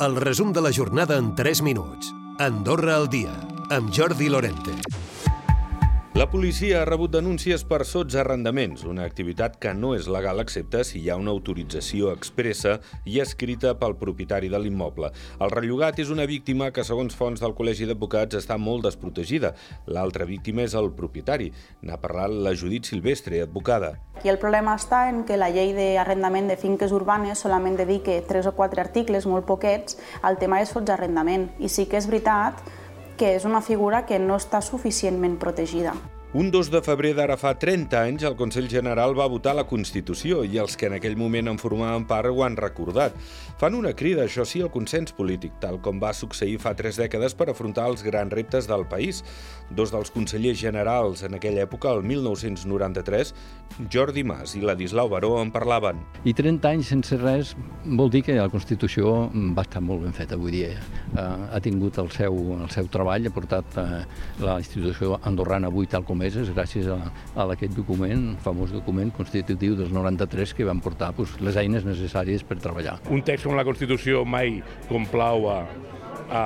El resum de la jornada en 3 minuts. Andorra al dia, amb Jordi Lorente. La policia ha rebut denúncies per sots arrendaments, una activitat que no és legal excepte si hi ha una autorització expressa i escrita pel propietari de l'immoble. El rellogat és una víctima que, segons fonts del Col·legi d'Advocats, està molt desprotegida. L'altra víctima és el propietari. N'ha parlat la Judit Silvestre, advocada. I el problema està en que la llei d'arrendament de finques urbanes solament dedica tres o quatre articles, molt poquets, al tema de sots arrendament. I sí que és veritat que és una figura que no està suficientment protegida. Un 2 de febrer d'ara fa 30 anys, el Consell General va votar la Constitució i els que en aquell moment en formaven part ho han recordat. Fan una crida, això sí, al consens polític, tal com va succeir fa tres dècades per afrontar els grans reptes del país. Dos dels consellers generals en aquella època, el 1993, Jordi Mas i Ladislau Baró, en parlaven. I 30 anys sense res vol dir que la Constitució va estar molt ben feta, vull dir. Eh, ha tingut el seu, el seu treball, ha portat eh, la institució andorrana avui tal com és, gràcies a, a aquest document, famós document constitutiu dels 93 que van portar pues, les eines necessàries per treballar. Un text com la Constitució mai complau a, a,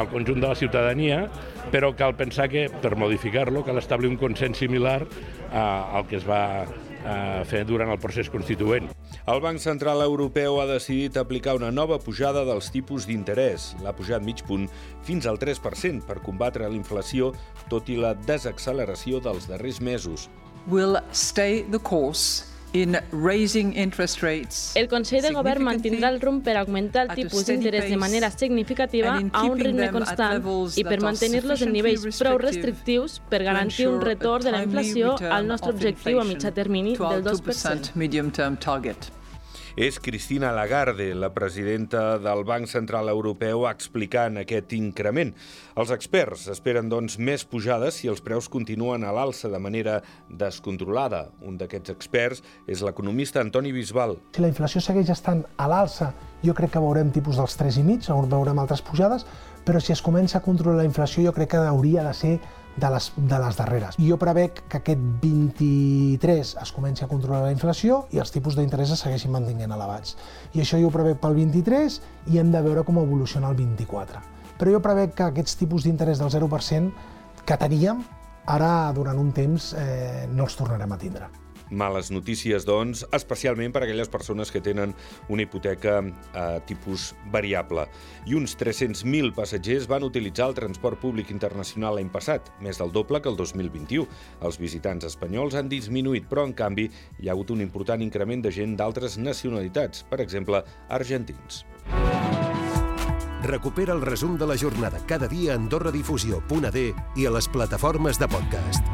al conjunt de la ciutadania, però cal pensar que per modificar-lo cal establir un consens similar a, al que es va a fer durant el procés constituent. El Banc Central Europeu ha decidit aplicar una nova pujada dels tipus d'interès. L'ha pujat mig punt fins al 3% per combatre la inflació, tot i la desacceleració dels darrers mesos. Will stay the course in raising interest rates. El Consell de Govern mantindrà el rumb per augmentar el tipus d'interès de manera significativa a un ritme constant i per mantenir-los en nivells prou restrictius per garantir un retorn de la inflació al nostre objectiu a mitjà termini del 2%. És Cristina Lagarde, la presidenta del Banc Central Europeu, explicant aquest increment. Els experts esperen, doncs, més pujades si els preus continuen a l'alça de manera descontrolada. Un d'aquests experts és l'economista Antoni Bisbal. Si la inflació segueix estant a l'alça, jo crec que veurem tipus dels 3,5, veurem altres pujades, però si es comença a controlar la inflació jo crec que hauria de ser de les, de les darreres. Jo prevec que aquest 23 es comenci a controlar la inflació i els tipus d'interès es segueixin mantenint elevats. I això jo ho prevec pel 23 i hem de veure com evoluciona el 24. Però jo prevec que aquests tipus d'interès del 0% que teníem, ara durant un temps eh, no els tornarem a tindre. Males notícies, doncs, especialment per a aquelles persones que tenen una hipoteca a tipus variable. I uns 300.000 passatgers van utilitzar el transport públic internacional l'any passat, més del doble que el 2021. Els visitants espanyols han disminuït, però, en canvi, hi ha hagut un important increment de gent d'altres nacionalitats, per exemple, argentins. Recupera el resum de la jornada cada dia a AndorraDifusió.d i a les plataformes de podcast.